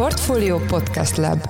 Portfolio Podcast Lab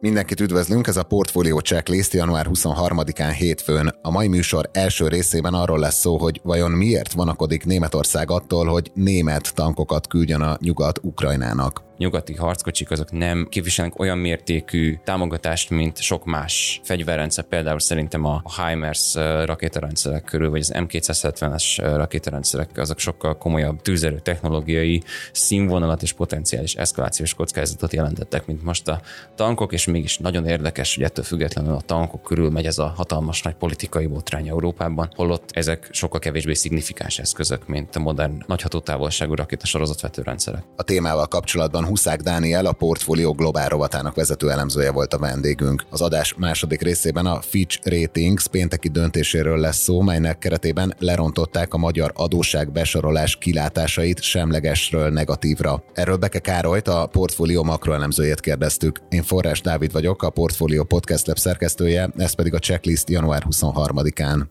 Mindenkit üdvözlünk, ez a Portfolio Checklist január 23-án hétfőn. A mai műsor első részében arról lesz szó, hogy vajon miért vanakodik Németország attól, hogy német tankokat küldjön a nyugat Ukrajnának nyugati harckocsik azok nem képviselnek olyan mértékű támogatást, mint sok más fegyverrendszer, például szerintem a HIMARS rakétarendszerek körül, vagy az M270-es rakétarendszerek, azok sokkal komolyabb tűzerő technológiai színvonalat és potenciális eszkalációs kockázatot jelentettek, mint most a tankok, és mégis nagyon érdekes, hogy ettől függetlenül a tankok körül megy ez a hatalmas nagy politikai botrány Európában, holott ezek sokkal kevésbé szignifikáns eszközök, mint a modern nagy hatótávolságú rakéta sorozatvetőrendszerek. A témával kapcsolatban Huszák Dániel, a Portfolio Globál rovatának vezető elemzője volt a vendégünk. Az adás második részében a Fitch Ratings pénteki döntéséről lesz szó, melynek keretében lerontották a magyar adóság besorolás kilátásait semlegesről negatívra. Erről Beke Károlyt, a Portfolio makroelemzőjét kérdeztük. Én Forrás Dávid vagyok, a Portfolio Podcast Lab szerkesztője, ez pedig a checklist január 23-án.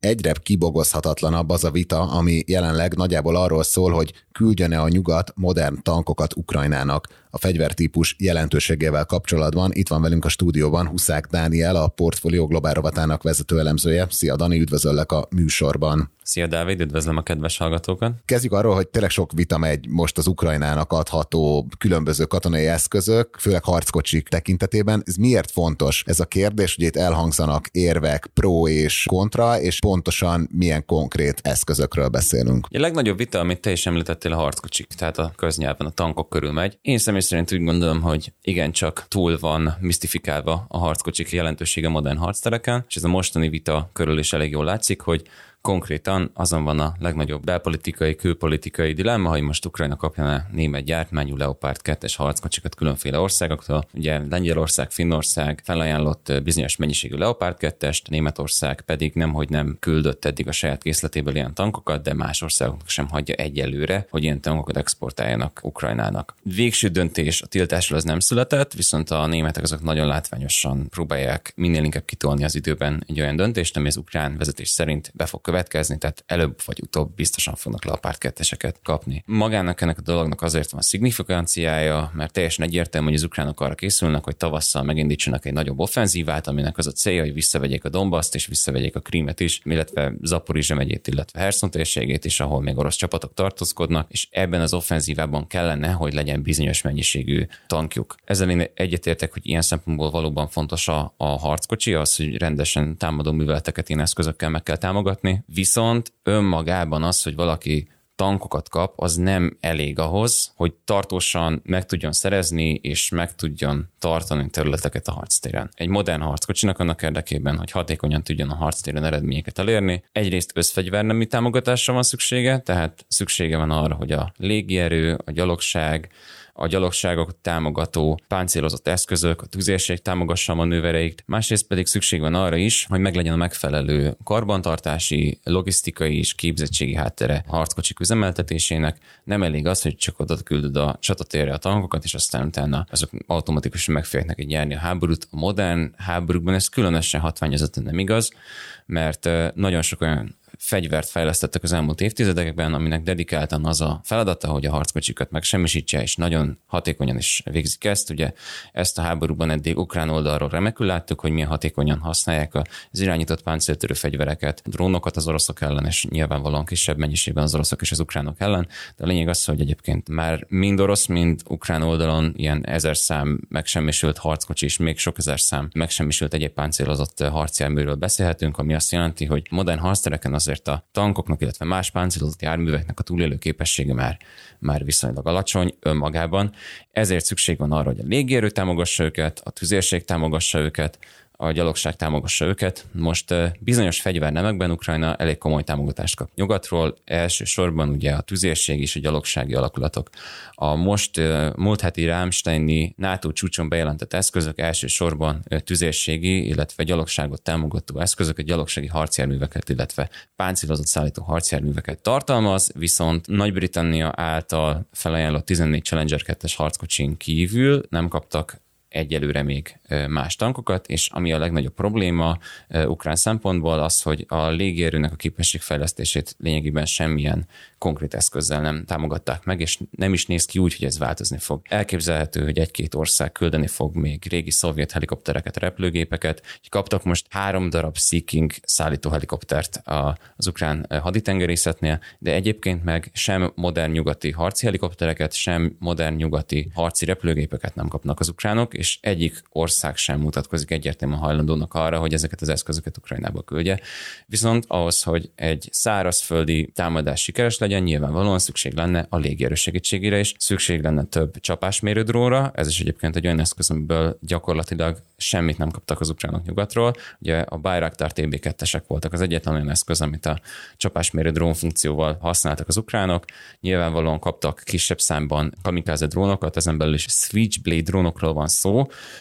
Egyre kibogozhatatlanabb az a vita, ami jelenleg nagyjából arról szól, hogy küldjön-e a nyugat modern tankokat Ukrajnának a fegyvertípus jelentőségével kapcsolatban. Itt van velünk a stúdióban Huszák Dániel, a Portfolio Globál rovatának vezető elemzője. Szia Dani, üdvözöllek a műsorban. Szia Dávid, üdvözlöm a kedves hallgatókat. Kezdjük arról, hogy tényleg sok vita megy most az Ukrajnának adható különböző katonai eszközök, főleg harckocsik tekintetében. Ez miért fontos? Ez a kérdés, hogy itt elhangzanak érvek pro és kontra, és pontosan milyen konkrét eszközökről beszélünk. A legnagyobb vita, amit te is említettél, a harckocsik, tehát a köznyelven a tankok körül megy. Én személy szerint úgy gondolom, hogy igencsak túl van misztifikálva a harckocsik jelentősége modern harctereken, és ez a mostani vita körül is elég jól látszik, hogy Konkrétan azon van a legnagyobb belpolitikai, külpolitikai dilemma, hogy most Ukrajna kapja a német gyártmányú Leopard 2-es harckocsikat különféle országoktól. Ugye Lengyelország, Finnország felajánlott bizonyos mennyiségű Leopard 2-est, Németország pedig nem, hogy nem küldött eddig a saját készletéből ilyen tankokat, de más országoknak sem hagyja egyelőre, hogy ilyen tankokat exportáljanak Ukrajnának. Végső döntés a tiltásról az nem született, viszont a németek azok nagyon látványosan próbálják minél inkább kitolni az időben egy olyan döntést, ami az ukrán vezetés szerint be fog következni, tehát előbb vagy utóbb biztosan fognak Leopard 2 kapni. Magának ennek a dolognak azért van szignifikánciája, mert teljesen egyértelmű, hogy az ukránok arra készülnek, hogy tavasszal megindítsanak egy nagyobb offenzívát, aminek az a célja, hogy visszavegyék a Dombaszt és visszavegyék a Krímet is, illetve Zaporizse megyét, illetve Herson térségét is, ahol még orosz csapatok tartózkodnak, és ebben az offenzívában kellene, hogy legyen bizonyos mennyiségű tankjuk. Ezzel én egyetértek, hogy ilyen szempontból valóban fontos a, a harckocsi, az, hogy rendesen támadó műveleteket ilyen eszközökkel meg kell támogatni, viszont önmagában az, hogy valaki tankokat kap, az nem elég ahhoz, hogy tartósan meg tudjon szerezni és meg tudjon tartani területeket a harctéren. Egy modern harckocsinak annak érdekében, hogy hatékonyan tudjon a harctéren eredményeket elérni, egyrészt összfegyvernemi támogatásra van szüksége, tehát szüksége van arra, hogy a légierő, a gyalogság, a gyalogságok támogató páncélozott eszközök, a tüzérség támogassa a manővereikt, másrészt pedig szükség van arra is, hogy meglegyen a megfelelő karbantartási, logisztikai és képzettségi háttere a harckocsik üzemeltetésének. Nem elég az, hogy csak oda küldöd a csatatérre a tankokat, és aztán utána azok automatikusan megférnek egy nyerni a háborút. A modern háborúkban ez különösen hatványozottan nem igaz, mert nagyon sok olyan fegyvert fejlesztettek az elmúlt évtizedekben, aminek dedikáltan az a feladata, hogy a harckocsikat megsemmisítse, és nagyon hatékonyan is végzik ezt. Ugye ezt a háborúban eddig ukrán oldalról remekül láttuk, hogy milyen hatékonyan használják az irányított páncéltörő fegyvereket, drónokat az oroszok ellen, és nyilvánvalóan kisebb mennyiségben az oroszok és az ukránok ellen. De a lényeg az, hogy egyébként már mind orosz, mind ukrán oldalon ilyen ezer szám megsemmisült harckocsi, és még sok ezer szám megsemmisült egyéb páncélozott harcjárműről beszélhetünk, ami azt jelenti, hogy modern harctereken az azért a tankoknak, illetve más páncélozott járműveknek a túlélő képessége már, már viszonylag alacsony önmagában. Ezért szükség van arra, hogy a légierő támogassa őket, a tüzérség támogassa őket, a gyalogság támogassa őket. Most bizonyos fegyvernemekben Ukrajna elég komoly támogatást kap nyugatról, elsősorban ugye a tüzérség és a gyalogsági alakulatok. A most múlt heti Rámsteini NATO csúcson bejelentett eszközök elsősorban tüzérségi, illetve gyalogságot támogató eszközök, a gyalogsági harcjárműveket, illetve páncélozott szállító harcjárműveket tartalmaz, viszont Nagy-Britannia által felajánlott 14 Challenger 2-es harckocsin kívül nem kaptak egyelőre még más tankokat, és ami a legnagyobb probléma ukrán szempontból az, hogy a légierőnek a képességfejlesztését lényegében semmilyen konkrét eszközzel nem támogatták meg, és nem is néz ki úgy, hogy ez változni fog. Elképzelhető, hogy egy-két ország küldeni fog még régi szovjet helikoptereket, repülőgépeket. Kaptak most három darab Seeking szállító helikoptert az ukrán haditengerészetnél, de egyébként meg sem modern nyugati harci helikoptereket, sem modern nyugati harci repülőgépeket nem kapnak az ukránok, és egyik ország sem mutatkozik egyértelműen hajlandónak arra, hogy ezeket az eszközöket Ukrajnába küldje. Viszont ahhoz, hogy egy szárazföldi támadás sikeres legyen, nyilvánvalóan szükség lenne a légierő segítségére is, szükség lenne több csapásmérő drónra, ez is egyébként egy olyan eszköz, amiből gyakorlatilag semmit nem kaptak az ukránok nyugatról. Ugye a Bayraktar TB2-esek voltak az egyetlen olyan eszköz, amit a csapásmérő drón funkcióval használtak az ukránok. Nyilvánvalóan kaptak kisebb számban kamikáze drónokat, ezen belül is Switchblade drónokról van szó,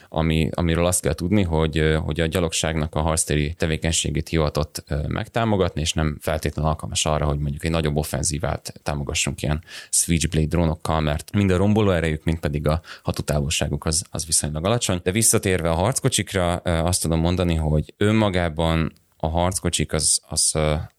ami, amiről azt kell tudni, hogy, hogy a gyalogságnak a harctéri tevékenységét hivatott megtámogatni, és nem feltétlenül alkalmas arra, hogy mondjuk egy nagyobb offenzívát támogassunk ilyen Switchblade drónokkal, mert mind a romboló erejük, mind pedig a hatótávolságuk az, az viszonylag alacsony. De visszatérve a harckocsikra, azt tudom mondani, hogy önmagában a harckocsik az, az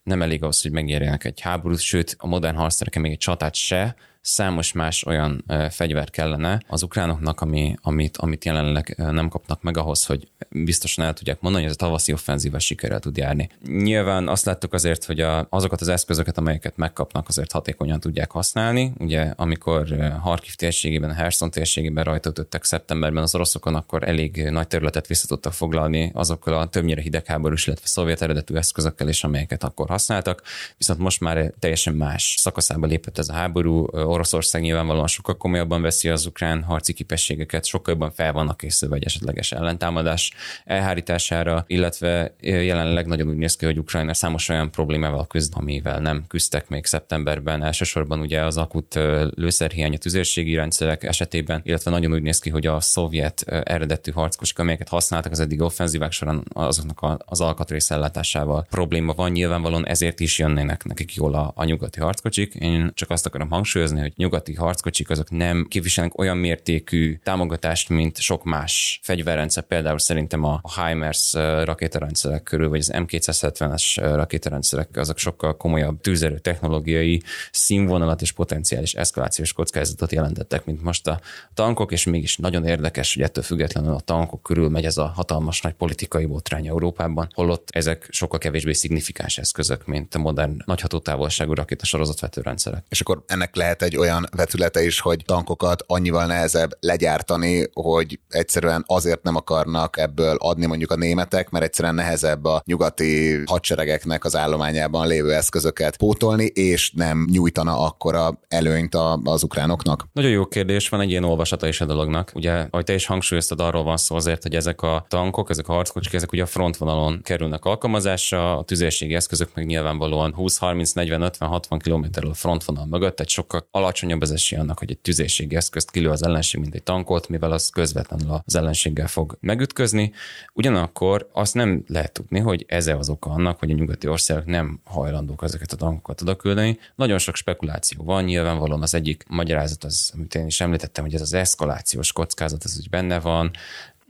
nem elég ahhoz, hogy megnyerjenek egy háborút, sőt a modern harctereken még egy csatát se, számos más olyan fegyver kellene az ukránoknak, ami, amit, amit jelenleg nem kapnak meg ahhoz, hogy biztosan el tudják mondani, hogy ez a tavaszi offenzíva sikerrel tud járni. Nyilván azt láttuk azért, hogy a, azokat az eszközöket, amelyeket megkapnak, azért hatékonyan tudják használni. Ugye, amikor Harkiv térségében, Herson térségében rajtottak szeptemberben az oroszokon, akkor elég nagy területet vissza tudtak foglalni azokkal a többnyire hidegháborús, illetve szovjet eredetű eszközökkel is, amelyeket akkor használtak. Viszont most már teljesen más szakaszába lépett ez a háború, Oroszország nyilvánvalóan sokkal komolyabban veszi az ukrán harci képességeket, sokkal jobban fel vannak készülve egy esetleges ellentámadás elhárítására, illetve jelenleg nagyon úgy néz ki, hogy Ukrajna számos olyan problémával küzd, amivel nem küzdtek még szeptemberben. Elsősorban ugye az akut lőszerhiány a tüzérségi rendszerek esetében, illetve nagyon úgy néz ki, hogy a szovjet eredetű harckosok, amelyeket használtak az eddig offenzívák során, azoknak az alkatrészellátásával probléma van. Nyilvánvalóan ezért is jönnének nekik jól a, a nyugati harckocsik. Én csak azt akarom hangsúlyozni, hogy nyugati harckocsik azok nem képviselnek olyan mértékű támogatást, mint sok más fegyverrendszer, például szerintem a HIMARS rakétarendszerek körül, vagy az M270-es rakétarendszerek, azok sokkal komolyabb tűzerő technológiai színvonalat és potenciális eszkalációs kockázatot jelentettek, mint most a tankok, és mégis nagyon érdekes, hogy ettől függetlenül a tankok körül megy ez a hatalmas nagy politikai botrány Európában, holott ezek sokkal kevésbé szignifikáns eszközök, mint a modern nagy hatótávolságú rakétasorozatvető rendszerek. És akkor ennek lehet egy olyan vetülete is, hogy tankokat annyival nehezebb legyártani, hogy egyszerűen azért nem akarnak ebből adni mondjuk a németek, mert egyszerűen nehezebb a nyugati hadseregeknek az állományában lévő eszközöket pótolni, és nem nyújtana akkora előnyt az ukránoknak? Nagyon jó kérdés, van egy ilyen olvasata is a dolognak. Ugye, ahogy te is hangsúlyoztad, arról van szó azért, hogy ezek a tankok, ezek a harckocsik, ezek ugye a frontvonalon kerülnek alkalmazásra, a tüzérségi eszközök meg nyilvánvalóan 20, 30, 40, 50, 60 km a frontvonal mögött, tehát sokkal alacsonyabb az esély annak, hogy egy tüzérségi eszközt kilő az ellenség, mint egy tankot, mivel az közvetlenül az ellenséggel fog megütközni. Ugyanakkor azt nem lehet tudni, hogy ez az oka annak, hogy a nyugati országok nem hajlandók ezeket a tankokat oda küldeni. Nagyon sok spekuláció van, nyilvánvalóan az egyik magyarázat az, amit én is említettem, hogy ez az eszkalációs kockázat, az úgy benne van,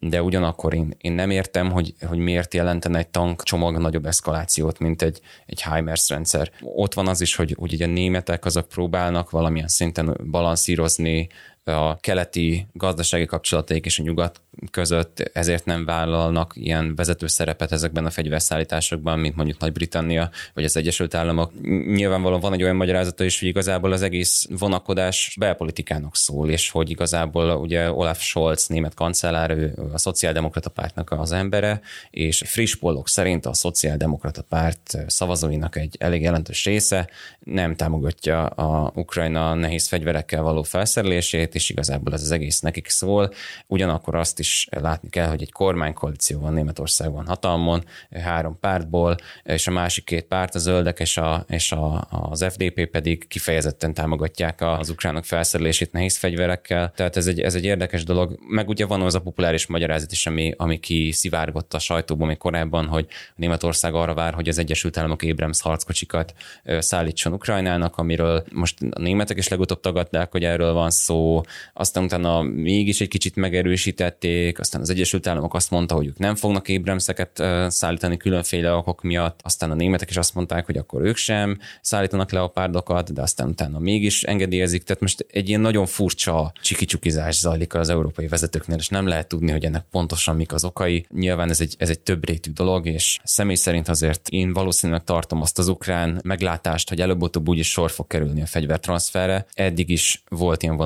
de ugyanakkor én, én nem értem, hogy, hogy miért jelentene egy tankcsomag nagyobb eszkalációt, mint egy, egy HIMARS rendszer. Ott van az is, hogy, hogy ugye a németek azok próbálnak valamilyen szinten balanszírozni a keleti gazdasági kapcsolataik és a nyugat között, ezért nem vállalnak ilyen vezető szerepet ezekben a fegyverszállításokban, mint mondjuk Nagy-Britannia vagy az Egyesült Államok. Nyilvánvalóan van egy olyan magyarázata is, hogy igazából az egész vonakodás belpolitikának szól, és hogy igazából ugye Olaf Scholz, német kancellár, ő a szociáldemokrata pártnak az embere, és friss pollok szerint a szociáldemokrata párt szavazóinak egy elég jelentős része nem támogatja a Ukrajna nehéz fegyverekkel való felszerelését, és igazából ez az egész nekik szól. Ugyanakkor azt is látni kell, hogy egy kormánykoalíció van Németországban hatalmon, három pártból, és a másik két párt, a zöldek és, a, és a, az FDP pedig kifejezetten támogatják az ukránok felszerelését nehéz fegyverekkel. Tehát ez egy, ez egy érdekes dolog. Meg ugye van az a populáris magyarázat is, ami, ami kiszivárgott a sajtóban még korábban, hogy Németország arra vár, hogy az Egyesült Államok Abrams harckocsikat szállítson Ukrajnának, amiről most a németek is legutóbb tagadták, hogy erről van szó, Aztán utána mégis egy kicsit megerősítették, aztán az Egyesült Államok azt mondta, hogy ők nem fognak ébremszeket szállítani különféle okok miatt, aztán a németek is azt mondták, hogy akkor ők sem szállítanak leopárdokat, de aztán utána mégis engedélyezik. Tehát most egy ilyen nagyon furcsa csikicsukizás zajlik az európai vezetőknél, és nem lehet tudni, hogy ennek pontosan mik az okai. Nyilván ez egy, ez egy több rétű dolog, és személy szerint azért én valószínűleg tartom azt az ukrán meglátást, hogy előbb-utóbb úgyis sor fog kerülni a fegyvertranszferre. Eddig is volt ilyen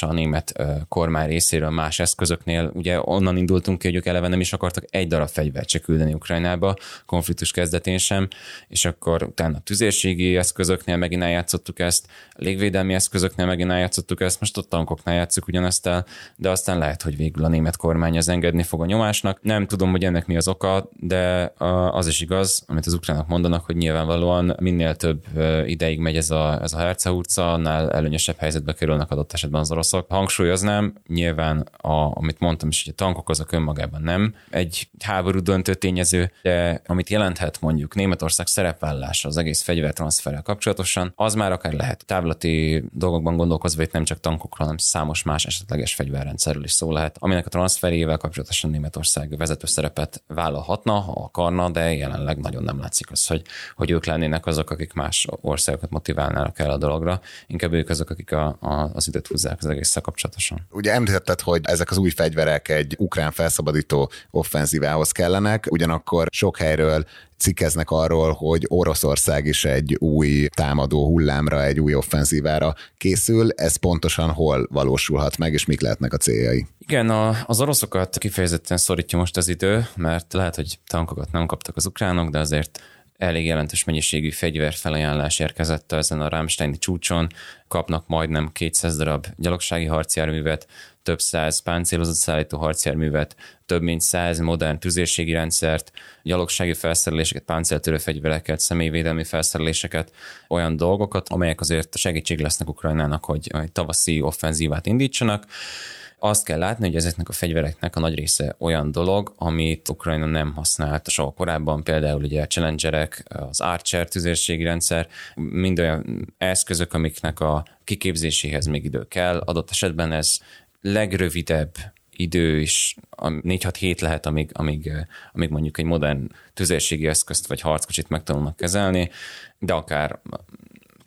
vonakodása a német kormány részéről más eszközöknél. Ugye onnan indultunk ki, hogy ők eleve nem is akartak egy darab fegyvert se küldeni Ukrajnába, konfliktus kezdetén sem, és akkor utána tüzérségi eszközöknél megint eljátszottuk ezt, légvédelmi eszközöknél megint eljátszottuk ezt, most a tankoknál játszuk ugyanezt el, de aztán lehet, hogy végül a német kormány az engedni fog a nyomásnak. Nem tudom, hogy ennek mi az oka, de az is igaz, amit az ukránok mondanak, hogy nyilvánvalóan minél több ideig megy ez a, ez a hercehurca, annál előnyösebb helyzetbe kerülnek adott esetben az oroszok. Hangsúlyoznám, nyilván, a, amit mondtam is, hogy a tankok azok önmagában nem. Egy háború döntő tényező, de amit jelenthet mondjuk Németország szerepvállása az egész fegyvertranszferrel kapcsolatosan, az már akár lehet. Távlati dolgokban gondolkozva, itt nem csak tankokról, hanem számos más esetleges fegyverrendszerről is szó lehet, aminek a transferével kapcsolatosan Németország vezető szerepet vállalhatna, ha akarna, de jelenleg nagyon nem látszik az, hogy, hogy ők lennének azok, akik más országokat motiválnának el a dologra, inkább ők azok, akik a, a, az időt húzzák az egésszel kapcsolatosan. Ugye említetted, hogy ezek az új fegyverek egy ukrán felszabadító offenzívához kellenek, ugyanakkor sok helyről cikkeznek arról, hogy Oroszország is egy új támadó hullámra, egy új offenzívára készül. Ez pontosan hol valósulhat meg, és mik lehetnek a céljai? Igen, a, az oroszokat kifejezetten szorítja most az idő, mert lehet, hogy tankokat nem kaptak az ukránok, de azért elég jelentős mennyiségű fegyverfelajánlás érkezett ezen a Rámsteini csúcson, kapnak majdnem 200 darab gyalogsági harcjárművet, több száz páncélozott szállító harcjárművet, több mint száz modern tüzérségi rendszert, gyalogsági felszereléseket, páncéltörő fegyvereket, személyvédelmi felszereléseket, olyan dolgokat, amelyek azért segítség lesznek Ukrajnának, hogy egy tavaszi offenzívát indítsanak azt kell látni, hogy ezeknek a fegyvereknek a nagy része olyan dolog, amit Ukrajna nem használt soha korábban, például ugye a Challengerek, az Archer tüzérségi rendszer, mind olyan eszközök, amiknek a kiképzéséhez még idő kell. Adott esetben ez legrövidebb idő is, 4-6 hét lehet, amíg, amíg, amíg mondjuk egy modern tüzérségi eszközt vagy harckocsit megtanulnak kezelni, de akár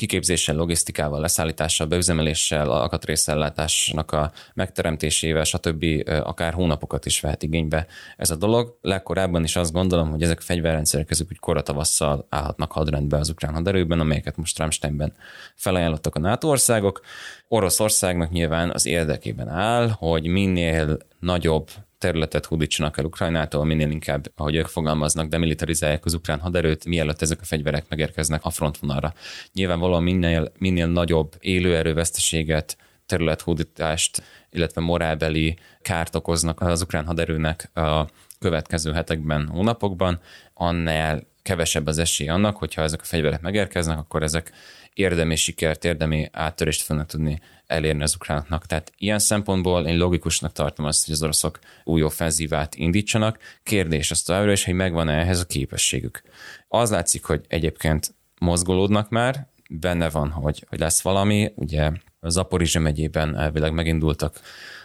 kiképzéssel, logisztikával, leszállítással, beüzemeléssel, alkatrészellátásnak a megteremtésével, stb. akár hónapokat is vehet igénybe ez a dolog. Legkorábban is azt gondolom, hogy ezek a fegyverrendszerek ezek úgy koratavasszal állhatnak hadrendbe az ukrán haderőben, amelyeket most Ramsteinben felajánlottak a NATO országok. Oroszországnak nyilván az érdekében áll, hogy minél nagyobb területet hódítsanak el Ukrajnától, minél inkább, ahogy ők fogalmaznak, demilitarizálják az ukrán haderőt, mielőtt ezek a fegyverek megérkeznek a frontvonalra. Nyilvánvalóan minél, minél nagyobb élőerőveszteséget, területhódítást, illetve morálbeli kárt okoznak az ukrán haderőnek a következő hetekben, hónapokban, annál kevesebb az esély annak, hogyha ezek a fegyverek megérkeznek, akkor ezek érdemi sikert, érdemi áttörést fognak tudni elérni az ukránoknak. Tehát ilyen szempontból én logikusnak tartom azt, hogy az oroszok új offenzívát indítsanak. Kérdés az továbbra is, hogy megvan-e ehhez a képességük. Az látszik, hogy egyébként mozgolódnak már, benne van, hogy, hogy lesz valami. Ugye Zaporizse megyében elvileg megindultak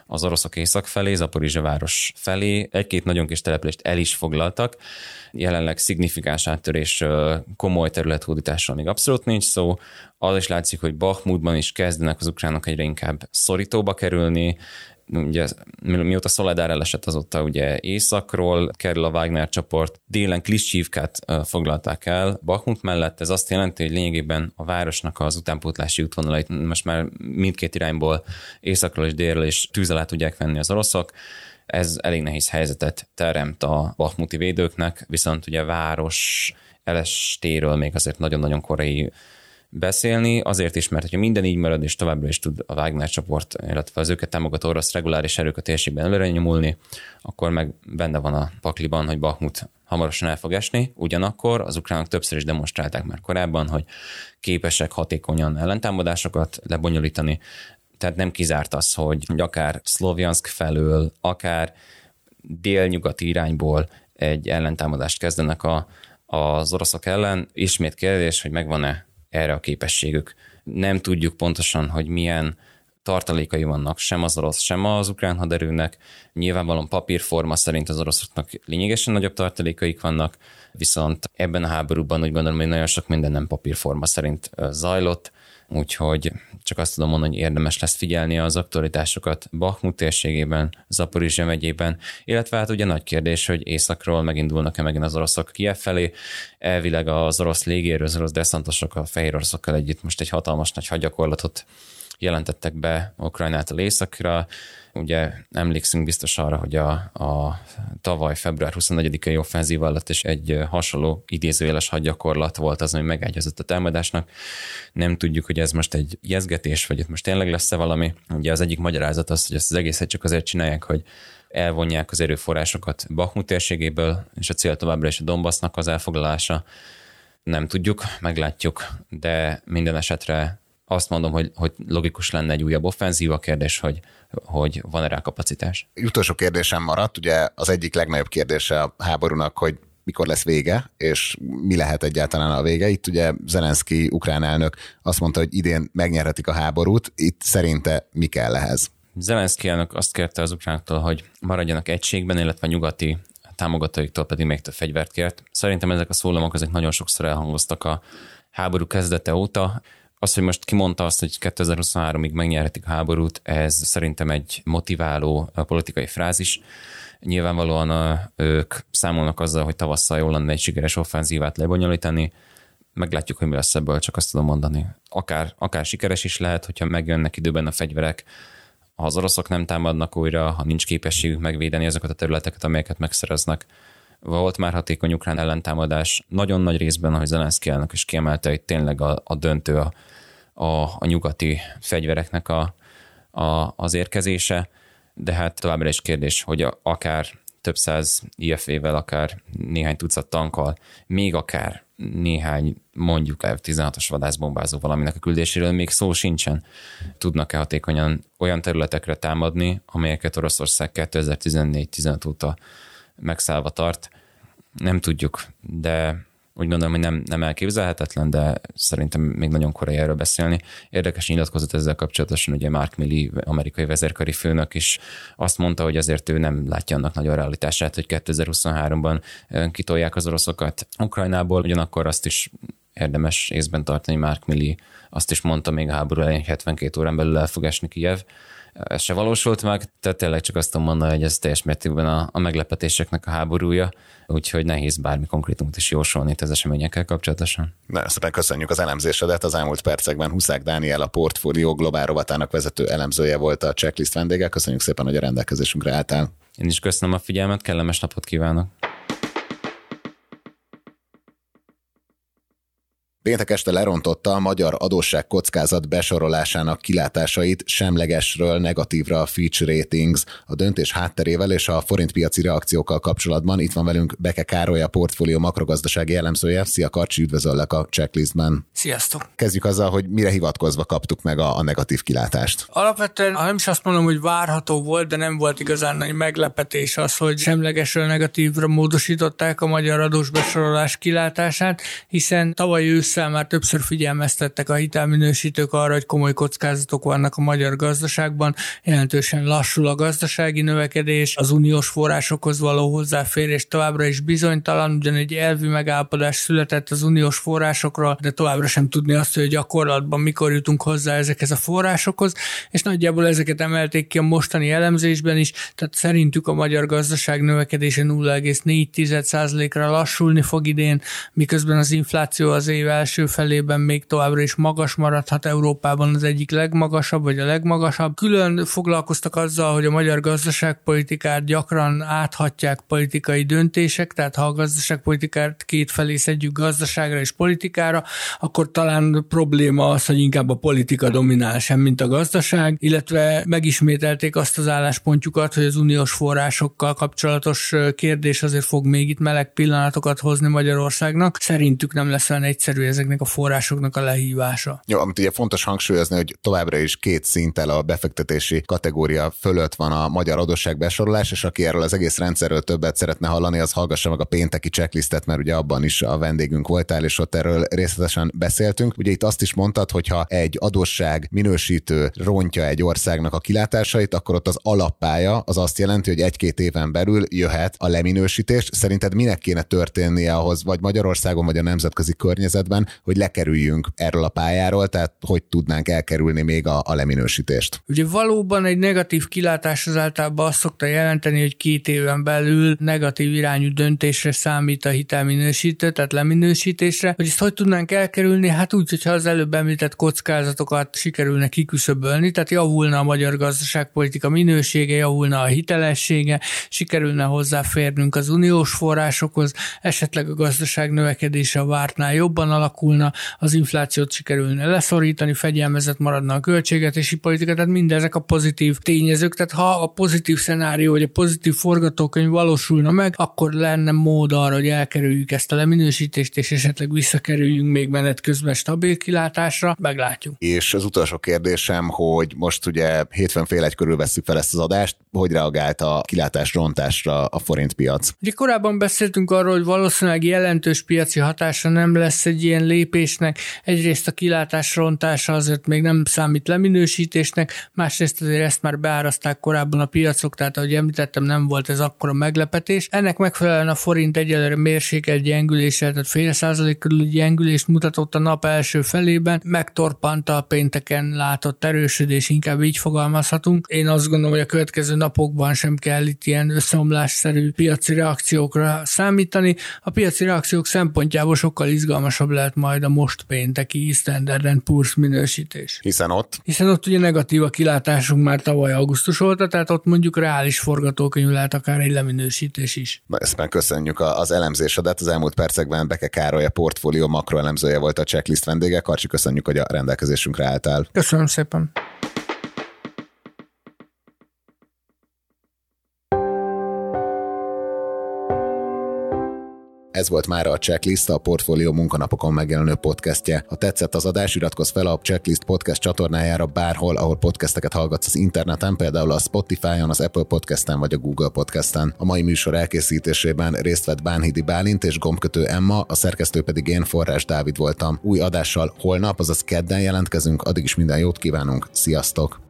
az oroszok észak felé, Zaporizse város felé. Egy-két nagyon kis települést el is foglaltak. Jelenleg szignifikáns áttörés komoly területhódításról még abszolút nincs szó. Az is látszik, hogy Bakhmutban is kezdenek az ukránok egyre inkább szorítóba kerülni, ugye mióta Szoledár elesett azóta ugye északról kerül a Wagner csoport, délen Klissívkát foglalták el. Bakhmut mellett, ez azt jelenti, hogy lényegében a városnak az utánpótlási útvonalait most már mindkét irányból, északról és délről is tűz tudják venni az oroszok, ez elég nehéz helyzetet teremt a Bakhmuti védőknek, viszont ugye város elestéről még azért nagyon-nagyon korai beszélni, azért is, mert hogyha minden így marad, és továbbra is tud a Wagner csoport, illetve az őket támogató orosz reguláris erők a térségben előre nyomulni, akkor meg benne van a pakliban, hogy Bakhmut hamarosan el fog esni. Ugyanakkor az ukránok többször is demonstrálták már korábban, hogy képesek hatékonyan ellentámadásokat lebonyolítani, tehát nem kizárt az, hogy akár Szlovjansk felől, akár délnyugati irányból egy ellentámadást kezdenek a, az oroszok ellen. Ismét kérdés, hogy megvan-e erre a képességük. Nem tudjuk pontosan, hogy milyen tartalékai vannak sem az orosz, sem az ukrán haderőnek. Nyilvánvalóan papírforma szerint az oroszoknak lényegesen nagyobb tartalékaik vannak, viszont ebben a háborúban úgy gondolom, hogy nagyon sok minden nem papírforma szerint zajlott, úgyhogy csak azt tudom mondani, hogy érdemes lesz figyelni az aktualitásokat Bakhmut térségében, Zaporizsia megyében, illetve hát ugye nagy kérdés, hogy északról megindulnak-e megint az oroszok Kiev felé. Elvileg az orosz légérő, az orosz deszantosok a fehér oroszokkal együtt most egy hatalmas nagy hadgyakorlatot jelentettek be Ukrajnától északra. Ugye emlékszünk biztos arra, hogy a, a tavaly február 24-i offenzív alatt is egy hasonló idézőjeles hadgyakorlat volt az, ami megágyazott a támadásnak. Nem tudjuk, hogy ez most egy jezgetés, vagy itt most tényleg lesz-e valami. Ugye az egyik magyarázat az, hogy ezt az egészet csak azért csinálják, hogy elvonják az erőforrásokat Bakhmut térségéből, és a cél továbbra is a Donbassnak az elfoglalása. Nem tudjuk, meglátjuk, de minden esetre azt mondom, hogy, hogy logikus lenne egy újabb offenzíva kérdés, hogy, hogy van-e rá kapacitás. Utolsó kérdésem maradt, ugye az egyik legnagyobb kérdése a háborúnak, hogy mikor lesz vége, és mi lehet egyáltalán a vége. Itt ugye Zelenszky ukrán elnök azt mondta, hogy idén megnyerhetik a háborút. Itt szerinte mi kell ehhez? Zelenszky elnök azt kérte az ukránoktól, hogy maradjanak egységben, illetve nyugati támogatóiktól pedig még több fegyvert kért. Szerintem ezek a szólamok ezek nagyon sokszor elhangoztak a háború kezdete óta az, hogy most kimondta azt, hogy 2023-ig megnyerhetik a háborút, ez szerintem egy motiváló politikai frázis. Nyilvánvalóan a, ők számolnak azzal, hogy tavasszal jól lenne egy sikeres offenzívát lebonyolítani, meglátjuk, hogy mi lesz ebből, csak azt tudom mondani. Akár, akár sikeres is lehet, hogyha megjönnek időben a fegyverek, ha az oroszok nem támadnak újra, ha nincs képességük megvédeni azokat a területeket, amelyeket megszereznek. Volt már hatékony ukrán ellentámadás, nagyon nagy részben, ahogy Zelenszky elnök is kiemelte, hogy tényleg a, a döntő a, a, a nyugati fegyvereknek a, a, az érkezése, de hát továbbra is kérdés, hogy akár több száz IFV-vel, akár néhány tucat tankkal, még akár néhány mondjuk F-16-os vadászbombázó valaminek a küldéséről még szó sincsen. Tudnak-e hatékonyan olyan területekre támadni, amelyeket Oroszország 2014-15 óta megszállva tart? Nem tudjuk, de úgy gondolom, hogy nem, nem elképzelhetetlen, de szerintem még nagyon korai erről beszélni. Érdekes nyilatkozat ezzel kapcsolatosan, ugye Mark Milley, amerikai vezérkari főnök is azt mondta, hogy azért ő nem látja annak nagyon realitását, hogy 2023-ban kitolják az oroszokat Ukrajnából, ugyanakkor azt is érdemes észben tartani, Mark Milley azt is mondta még a háború elején, 72 órán belül el fog esni Kiev, ez se valósult meg, tehát tényleg csak azt tudom mondani, hogy ez teljes mértékben a, a meglepetéseknek a háborúja, úgyhogy nehéz bármi konkrétumot is jósolni itt az eseményekkel kapcsolatosan. Nagyon szépen köszönjük az elemzésedet. Az elmúlt percekben Huszák Dániel, a Portfólió globál rovatának vezető elemzője volt a checklist vendége. Köszönjük szépen, hogy a rendelkezésünkre álltál. Én is köszönöm a figyelmet, kellemes napot kívánok! Péntek este lerontotta a magyar adósság kockázat besorolásának kilátásait semlegesről negatívra a Fitch Ratings. A döntés hátterével és a forintpiaci reakciókkal kapcsolatban itt van velünk Beke Károly, a portfólió makrogazdasági elemzője. Szia Karcsi, üdvözöllek a checklistben. Sziasztok! Kezdjük azzal, hogy mire hivatkozva kaptuk meg a, a negatív kilátást. Alapvetően, ha nem is azt mondom, hogy várható volt, de nem volt igazán nagy meglepetés az, hogy semlegesről negatívra módosították a magyar adós besorolás kilátását, hiszen tavaly ősz ősszel már többször figyelmeztettek a hitelminősítők arra, hogy komoly kockázatok vannak a magyar gazdaságban, jelentősen lassul a gazdasági növekedés, az uniós forrásokhoz való hozzáférés továbbra is bizonytalan, ugyan egy elvi megállapodás született az uniós forrásokról, de továbbra sem tudni azt, hogy gyakorlatban mikor jutunk hozzá ezekhez a forrásokhoz, és nagyjából ezeket emelték ki a mostani elemzésben is, tehát szerintük a magyar gazdaság növekedése 0,4%-ra lassulni fog idén, miközben az infláció az év első felében még továbbra is magas maradhat Európában az egyik legmagasabb, vagy a legmagasabb. Külön foglalkoztak azzal, hogy a magyar gazdaságpolitikát gyakran áthatják politikai döntések, tehát ha a gazdaságpolitikát két felé szedjük gazdaságra és politikára, akkor talán probléma az, hogy inkább a politika dominál sem, mint a gazdaság, illetve megismételték azt az álláspontjukat, hogy az uniós forrásokkal kapcsolatos kérdés azért fog még itt meleg pillanatokat hozni Magyarországnak. Szerintük nem lesz olyan egyszerű ez ezeknek a forrásoknak a lehívása. Jó, amit ugye fontos hangsúlyozni, hogy továbbra is két szinttel a befektetési kategória fölött van a magyar adósságbesorolás, és aki erről az egész rendszerről többet szeretne hallani, az hallgassa meg a pénteki checklistet, mert ugye abban is a vendégünk voltál, és ott erről részletesen beszéltünk. Ugye itt azt is mondtad, hogy ha egy adósság minősítő rontja egy országnak a kilátásait, akkor ott az alappája az azt jelenti, hogy egy-két éven belül jöhet a leminősítés. Szerinted minek kéne történnie ahhoz, vagy Magyarországon, vagy a nemzetközi környezetben, hogy lekerüljünk erről a pályáról, tehát hogy tudnánk elkerülni még a, a leminősítést? Ugye valóban egy negatív kilátás az általában azt szokta jelenteni, hogy két éven belül negatív irányú döntésre számít a hitelminősítő, tehát leminősítésre. Hogy ezt hogy tudnánk elkerülni? Hát úgy, hogyha az előbb említett kockázatokat sikerülne kiküszöbölni, tehát javulna a magyar gazdaságpolitika minősége, javulna a hitelessége, sikerülne hozzáférnünk az uniós forrásokhoz, esetleg a gazdaság növekedése a vártnál jobban alakulna, az inflációt sikerülne leszorítani, fegyelmezett maradna a költségetési politika, tehát mindezek a pozitív tényezők, tehát ha a pozitív szenárió vagy a pozitív forgatókönyv valósulna meg, akkor lenne mód arra, hogy elkerüljük ezt a leminősítést, és esetleg visszakerüljünk még menet közben stabil kilátásra, meglátjuk. És az utolsó kérdésem, hogy most ugye hétfőn fél egy körül veszük fel ezt az adást, hogy reagált a kilátás rontásra a forintpiac? Ugye korábban beszéltünk arról, hogy valószínűleg jelentős piaci hatása nem lesz egy ilyen lépésnek. Egyrészt a kilátás rontása azért még nem számít leminősítésnek, másrészt azért ezt már beáraszták korábban a piacok, tehát ahogy említettem, nem volt ez akkora meglepetés. Ennek megfelelően a forint egyelőre mérsékelt gyengüléssel, tehát fél százalék körül gyengülést mutatott a nap első felében, megtorpanta a pénteken látott erősödés, inkább így fogalmazhatunk. Én azt gondolom, hogy a következő napokban sem kell itt ilyen összeomlásszerű piaci reakciókra számítani. A piaci reakciók szempontjából sokkal izgalmasabb lehet majd a most pénteki Standard Poor's minősítés. Hiszen ott? Hiszen ott ugye negatív a kilátásunk már tavaly augusztus óta, tehát ott mondjuk reális forgatókönyv lehet akár egy leminősítés is. Na, ezt már köszönjük az elemzésedet. Az elmúlt percekben Beke Károly a portfólió makroelemzője volt a checklist vendége. Karcsi, köszönjük, hogy a rendelkezésünkre álltál. Köszönöm szépen. Ez volt már a Checklist, a Portfolio munkanapokon megjelenő podcastje. Ha tetszett az adás, iratkozz fel a Checklist podcast csatornájára bárhol, ahol podcasteket hallgatsz az interneten, például a Spotify-on, az Apple Podcasten vagy a Google Podcasten. A mai műsor elkészítésében részt vett Bánhidi Bálint és gombkötő Emma, a szerkesztő pedig én, Forrás Dávid voltam. Új adással holnap, azaz kedden jelentkezünk, addig is minden jót kívánunk. Sziasztok!